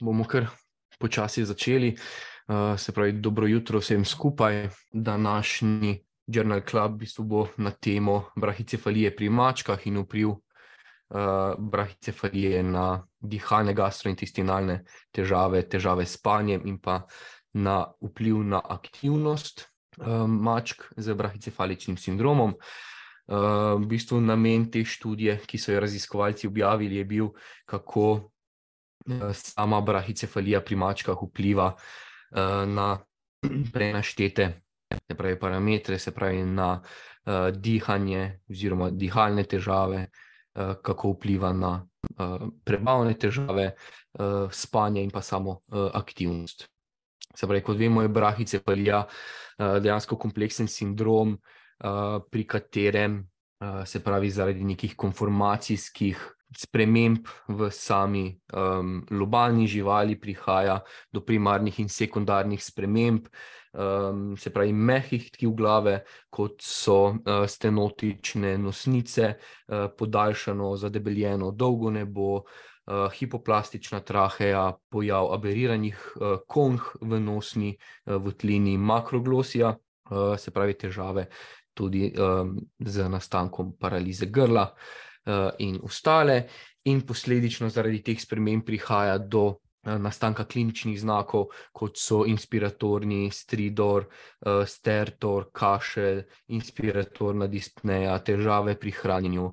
bomo kar počasi začeli. Uh, se pravi, dobro jutro vsem skupaj. Današnji Journal Club v bistvu bo na temo brahicefalije pri mačkah in vpliv uh, brahicefalije na dihalne gastrointestinalne težave, težave s spanjem in pa na vpliv na aktivnost uh, mačk z brahicefaličnim sindromom. Uh, v bistvu namen te študije, ki so jo raziskovalci objavili, je bil, kako Eh, sama brahicefalija pri mačkah vpliva uh, na prenaštete se pravi, parametre, se pravi na uh, dihanje oziroma dihalne težave, uh, kako vpliva na uh, prebavne težave, uh, spanje in pa samo uh, aktivnost. Se pravi, kot vemo, je brahicefalija uh, dejansko kompleksen sindrom, uh, pri katerem se pravi zaradi nekih konformacijskih sprememb v sami um, lobalni živali, prihaja do primarnih in sekundarnih sprememb, um, se pravi, mehkih tkiv glave, kot so uh, stenotične nosnice, uh, podaljšano, zadebeljeno dolgo nebo. Uh, hipoplastična traheja, pojav aberiranih uh, konj v nosni uh, votlini, makroglosija, uh, se pravi, težave tudi um, z nastankom paralize grla. Uh, in ostale, in posledično zaradi teh sprememb prihaja do eh, nastanka kliničnih znakov, kot so inspiratorni stridor, eh, stertor, kašelj, inspiratorna dispneja, težave pri hranjenju,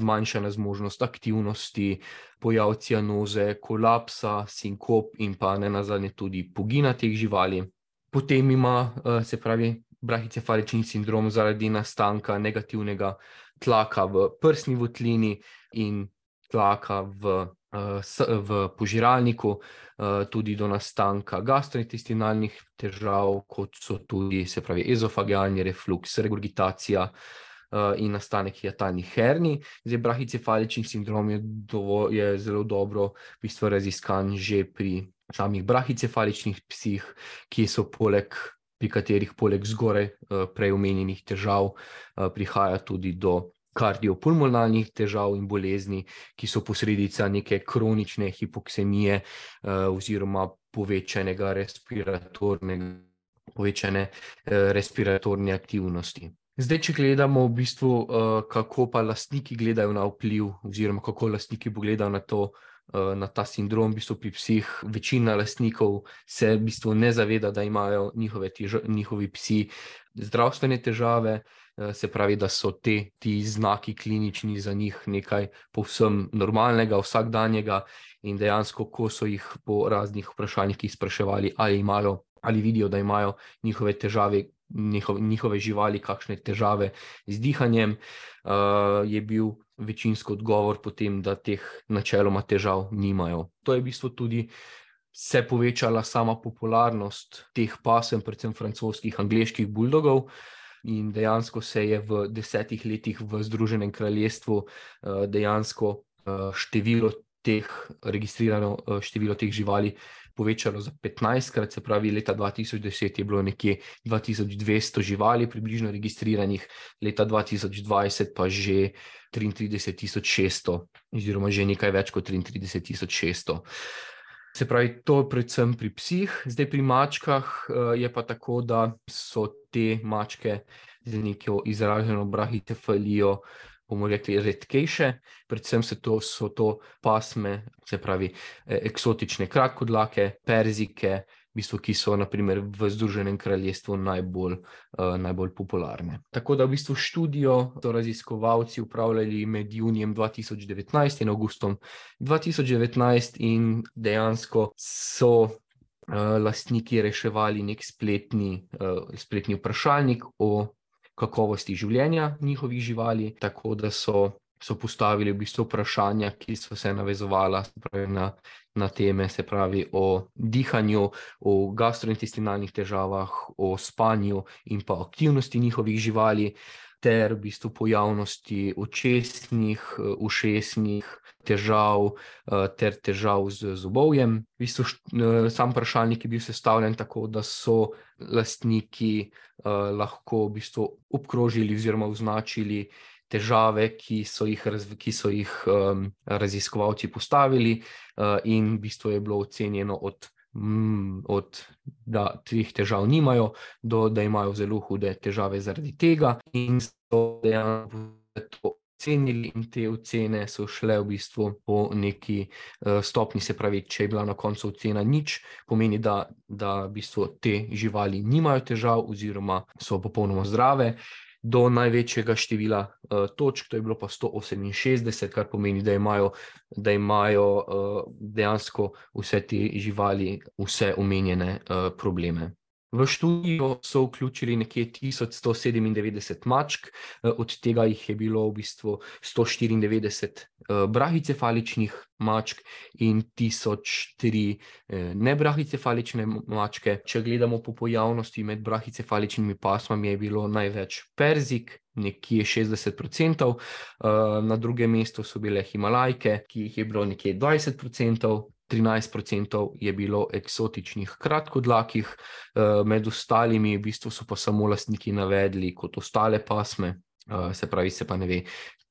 zmanjšana zmožnost aktivnosti, pojav cianoze, kolapsa, sinkop in pa ne nazadnje tudi pogina teh živali. Potem ima, se pravi, brahicefalični sindrom zaradi nastanka negativnega tlaka v prsni votlini in tlaka v, eh, v požiralniku, eh, tudi do nastanka gastrointestinalnih težav, kot so tudi se pravi, ezofagialni refluks, regurgitacija. Eh, in nastanek hiatalnih herni. Zdaj, brahicefalični sindrom je, dovo, je zelo dobro v bistvu raziskan že pri samih brahicefaličnih psih, ki so poleg pri katerih poleg zgoraj eh, prej omenjenih težav eh, prihaja tudi do kardiopulmonalnih težav in bolezni, ki so posledica neke kronične hipoksemije eh, oziroma povečanega respiratornega, povečane respiratorne aktivnosti. Zdaj, če gledamo v bistvu, kako pa lastniki gledajo na vpliv, oziroma kako lastniki pogledajo na to, na ta sindrom, v bistvu pri psih, večina lastnikov se v bistvu ne zaveda, da imajo njihove težo, njihovi psi zdravstvene težave, eh, se pravi, da so te, ti znaki klinični za njih nekaj povsem normalnega, vsakdanjega, in dejansko, ko so jih po raznih vprašanjih spraševali, ali imajo. Ali vidijo, da imajo njihove težave, njihove živali, kakšne težave z dihanjem, uh, je bil večinsko odgovor potem, da teh načeloma težav nimajo. To je v bistvu tudi se povečala sama popularnost teh pasem, predvsem francoskih, angliških buldogov. In dejansko se je v desetih letih v Združenem kraljestvu uh, dejansko uh, število teh, registrirano uh, število teh živali povečalo za 15 krat, se pravi, leta 2010 je bilo nekje 2200 živali, približno registriranih, leta 2020 pa že 33600, oziroma že nekaj več kot 33600. Se pravi, to je predvsem pri psih, zdaj pri mačkah eh, je pa tako, da so te mačke z neko izraženo brahitefalijo bomo rekli, redkejše, predvsem to, so to pasme, se pravi, e, eksotične kratkodlake, perzike, v bistvu, ki so naprimer, v Združenem kraljestvu najbolj, uh, najbolj popularne. Tako da v bistvu študijo so raziskovalci upravljali med junijem 2019 in augustom 2019, in dejansko so. Uh, lastniki reševali nek spletni, spletni vprašalnik o kakovosti življenja njihovih živali, tako da so, so postavili v bistvu vprašanja, ki so se navezovala na, na teme, se pravi o dihanju, o gastrointestinalnih težavah, o spanju in pa aktivnosti njihovih živali. Ter v bistvu pojavnosti očesnih, ušesnih težav, ter težav z zobovjem. V bistvu, sam vprašalnik je bil sestavljen tako, da so lastniki lahko v bistvu obkrožili oziroma označili težave, ki so jih, ki so jih um, raziskovalci postavili, uh, in v bistvu je bilo ocenjeno od. Mm, od da teh težav nimajo, do da imajo zelo hude težave zaradi tega, in so dejansko ocenili, in te ocene so šle v bistvu po neki uh, stopni. Se pravi, če je bila na koncu ocena nič, pomeni, da, da v bistvu te živali nimajo težav, oziroma so popolnoma zdrave. Do največjega števila uh, točk, to je bilo pa 168, kar pomeni, da imajo, da imajo uh, dejansko vse te živali, vse omenjene uh, probleme. V študijo so vključili nekje 1197 mačk, eh, od tega jih je bilo v bistvu 194 eh, brahicefaličnih mačk in 1003 eh, nebrahicefalične mačke. Če gledamo po pojavnosti med brahicefaličnimi pasmami, je bilo največ perzik. Nekje 60%, na drugem mestu so bile Himalajke, ki jih je bilo nekje 20%, 13% je bilo eksotičnih kratkodlakih, eh, med ostalimi v bistvu so pa samo lastniki navedli kot ostale pasme, eh, se pravi, se pa ne ve,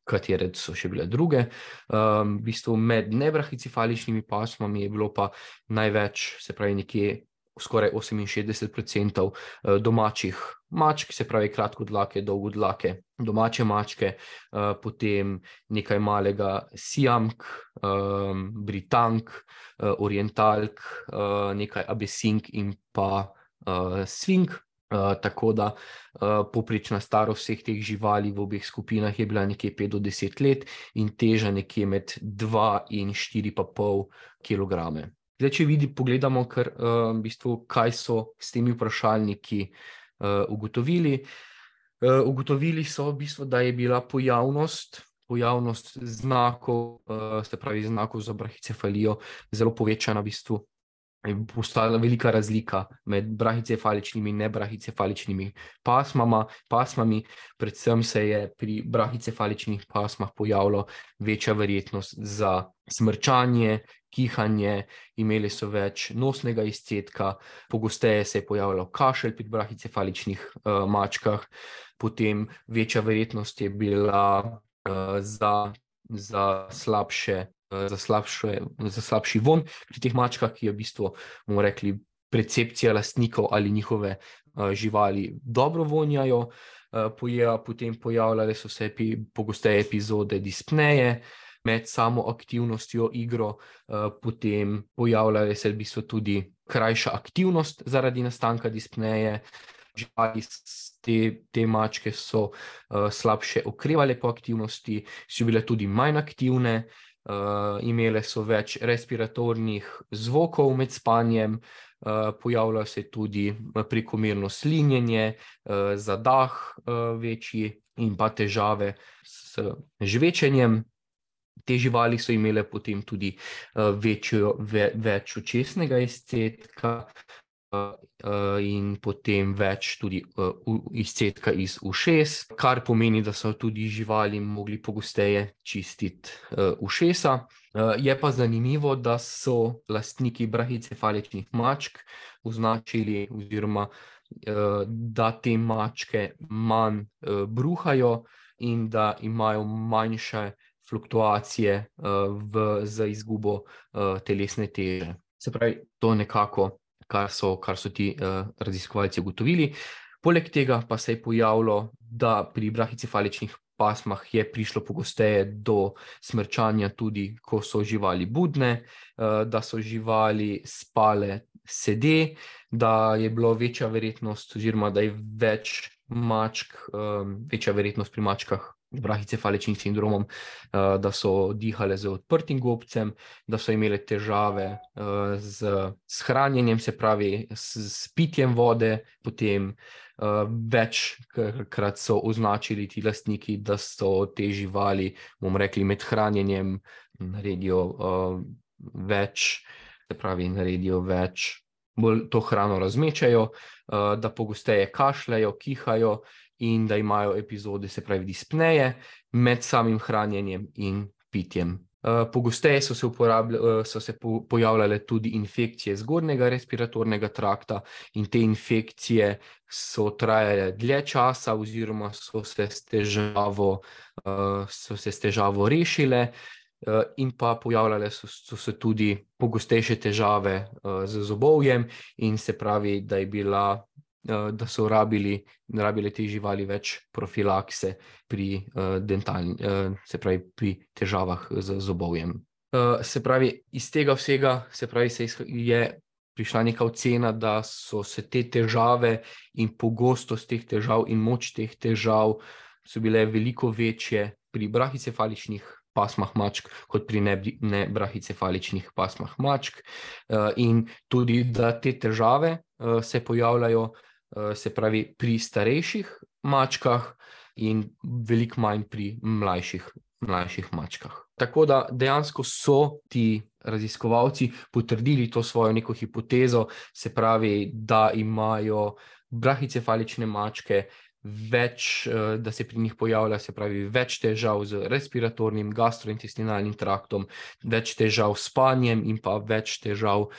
katere so še bile druge. V bistvu med nebrahicifaličnimi pasmami je bilo pa največ, se pravi, nekje skoraj 68% eh, domačih mačk, se pravi, kratkodlake, dolgodlake, domače mačke, eh, potem nekaj malega Siamk, eh, Britank, Orientalk, nekaj Abesink in pa Svink. Uh, tako da uh, poprečna starost vseh teh živali v obeh skupinah je bila nekje 5 do 10 let in teža nekje med 2 in 4,5 kg. Zdaj, če vidi, pogledamo, kar, uh, v bistvu, kaj so s temi vprašalniki uh, ugotovili. Uh, ugotovili so, v bistvu, da je bila pojavnost, pojavnost znakov, uh, se pravi, znakov za brahicefalijo, zelo povečana. V bistvu. Postala velika razlika med brahicefaličnimi in nebrahicefaličnimi pasmama, pasmami. Predvsem se je pri brahicefaličnih pasmah pojavila večja verjetnost za smrčanje, kihanje, imeli so več nosnega izcetka, pogosteje se je pojavljal kašelj pri brahicefaličnih uh, mačkah, potem večja verjetnost je bila uh, za, za, slabše, uh, za, slabše, za slabši von pri teh mačkah, ki je v bistvu, bomo rekli, percepcija lastnikov ali njihove uh, živali dobro vonjajo. Uh, potem pojavljale so se epi, pogosteje epizode dispneje, uh, med samo aktivnostjo igro, uh, potem pojavljajo se v bistvu tudi krajša aktivnost zaradi nastanka dispneje. Živali, te, te mačke so uh, slabše okrevale po aktivnosti, so bile tudi manj aktivne, uh, imele so več respiratornih zvokov med spanjem, uh, pojavljajo se tudi prekomerno slinjenje, uh, zadah uh, večji in pa težave s žvečenjem. Te živali so imele potem tudi uh, večjo, ve, več očesnega izcetka uh, uh, in potem več tudi uh, izcetka iz ušes, kar pomeni, da so tudi živali mogli pogosteje čistiti uh, ušesa. Uh, je pa zanimivo, da so lastniki brahicefaličnih mačk označili, oziroma da te mačke manj uh, bruhajo in da imajo manjše fluktuacije uh, v, za izgubo uh, telesne teže. Se pravi, to je nekako, kar so, kar so ti uh, raziskovalci ugotovili. Poleg tega pa se je pojavilo, da pri brahicefaličnih pasmah je prišlo pogosteje do smrčanja, tudi ko so živali budne, uh, da so živali spale sede, da je bilo večja verjetnost, oziroma da je več mačk, um, večja verjetnost pri mačkah brahicefaličnim sindromom, uh, da so dihale z odprtim gobcem, da so imele težave uh, z, z hranjenjem, se pravi, s, s pitjem vode, potem uh, večkrat so označili ti lastniki, da so te živali, bomo rekli, med hranjenjem naredijo več, se pravi, naredijo več. Bolj to hrano razmečajo, da pogosteje kašljajo, kihajo, in da imajo epizode, se pravi, dispneje med samim hranjenjem in pitjem Pogosteje so se, so se pojavljale tudi infekcije zgornjega respiratornega trakta, in te infekcije so trajale dlje časa, oziroma so se s težavo, so se s težavo rešile. In pa pojavljale so, so se tudi pogostejše težave z zobovjem, in se pravi, da je bila Eh, da so rabili, rabili te živali več profilakse pri, uh, dentalni, uh, se pravi, pri težavah z zobovjem. Uh, se pravi, iz tega vsega se pravi, se je prišla neka ocena, da so se te težave in pogostost teh težav in moč teh težav bile veliko večje pri brahicefaličnih pasmah mačk, kot pri nebrahicefaličnih pasmah mačk, uh, in tudi, da te težave uh, se pojavljajo. Eh, se pravi pri starejših mačkah in veliko manj pri mlajših, mlajših mačkah. Tako da dejansko so ti raziskovalci potrdili to svojo neko hipotezo, se pravi, da imajo brahicefalične mačke več, eh, da se pri njih pojavlja, se pravi, več težav z respiratornim, gastrointestinalnim traktom, več težav s spanjem in pa več težav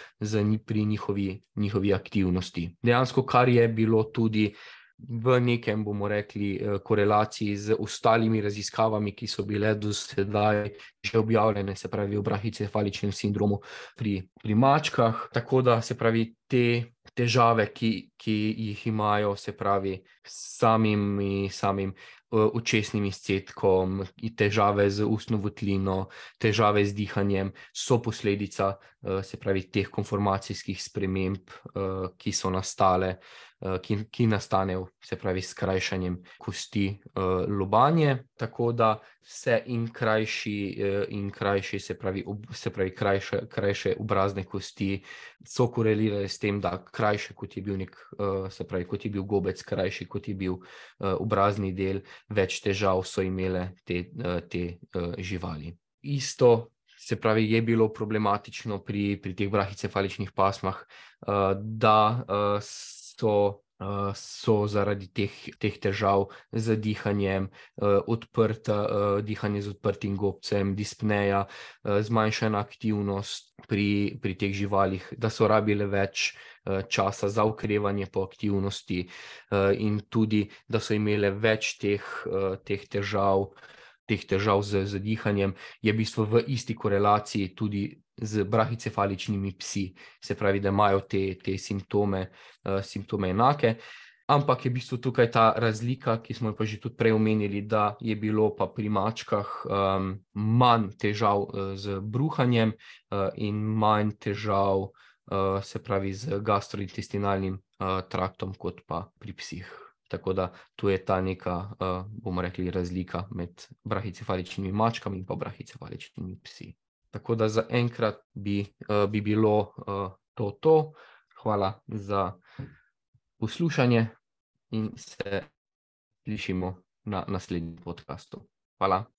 pri njihovi, njihovi aktivnosti. Dejansko, kar je bilo tudi v nekem, bomo rekli, eh, korelaciji z ostalimi raziskavami, ki so bile do sedaj že objavljene, se pravi, v brahicefaličnem sindromu pri, pri mačkah. Tako da se pravi, te težave, ki, ki jih imajo, se pravi, samimi, samim očesnim izcedkom, težave z ustno votlino, težave z dihanjem, so posledica, eh, se pravi, teh konformacijskih sprememb, eh, ki so nastale. Eh, ki, ki nastanejo, se pravi, s krajšanjem kosti uh, lobanje, tako da se in krajši, uh, in krajši se pravi, ob, se pravi krajše, krajše obrazne kosti, so korelirale s tem, da krajše kot je bil nek, uh, se pravi, kot je bil gobec, krajši kot je bil uh, obrazni del, več težav so imele te, uh, te uh, živali. Isto. Se pravi, je bilo problematično pri, pri teh brahicefaličnih pasmah, da so, uh, so zaradi teh, teh težav z dihanjem, uh, odprta, uh, dihanje z odprtim gobcem, dispneja, zmanjšana aktivnost pri, pri teh živalih, da so rabile več. Časa za ukrevanje po aktivnosti, in tudi, da so imele več teh, teh težav, teh težav z, z dihanjem, je v bistvu v isti korelaciji tudi z brahicefaličnimi psi, se pravi, da imajo te, te simptome, uh, simptome enake. Ampak je v bistvu tukaj ta razlika, ki smo jo pa že tudi prej omenili, da je bilo pa pri mačkah um, manj težav uh, z bruhanjem uh, in manj težav, uh, se pravi, z gastrointestinalnim uh, traktom, kot pa pri psih. Tako da tu je ta neka, uh, bomo rekli, razlika med brahicefaličnimi mačkami in pa brahicefaličnimi psi. Tako da za enkrat bi, uh, bi bilo uh, to, to. Hvala za poslušanje in se slišimo na naslednjem podkastu. Hvala.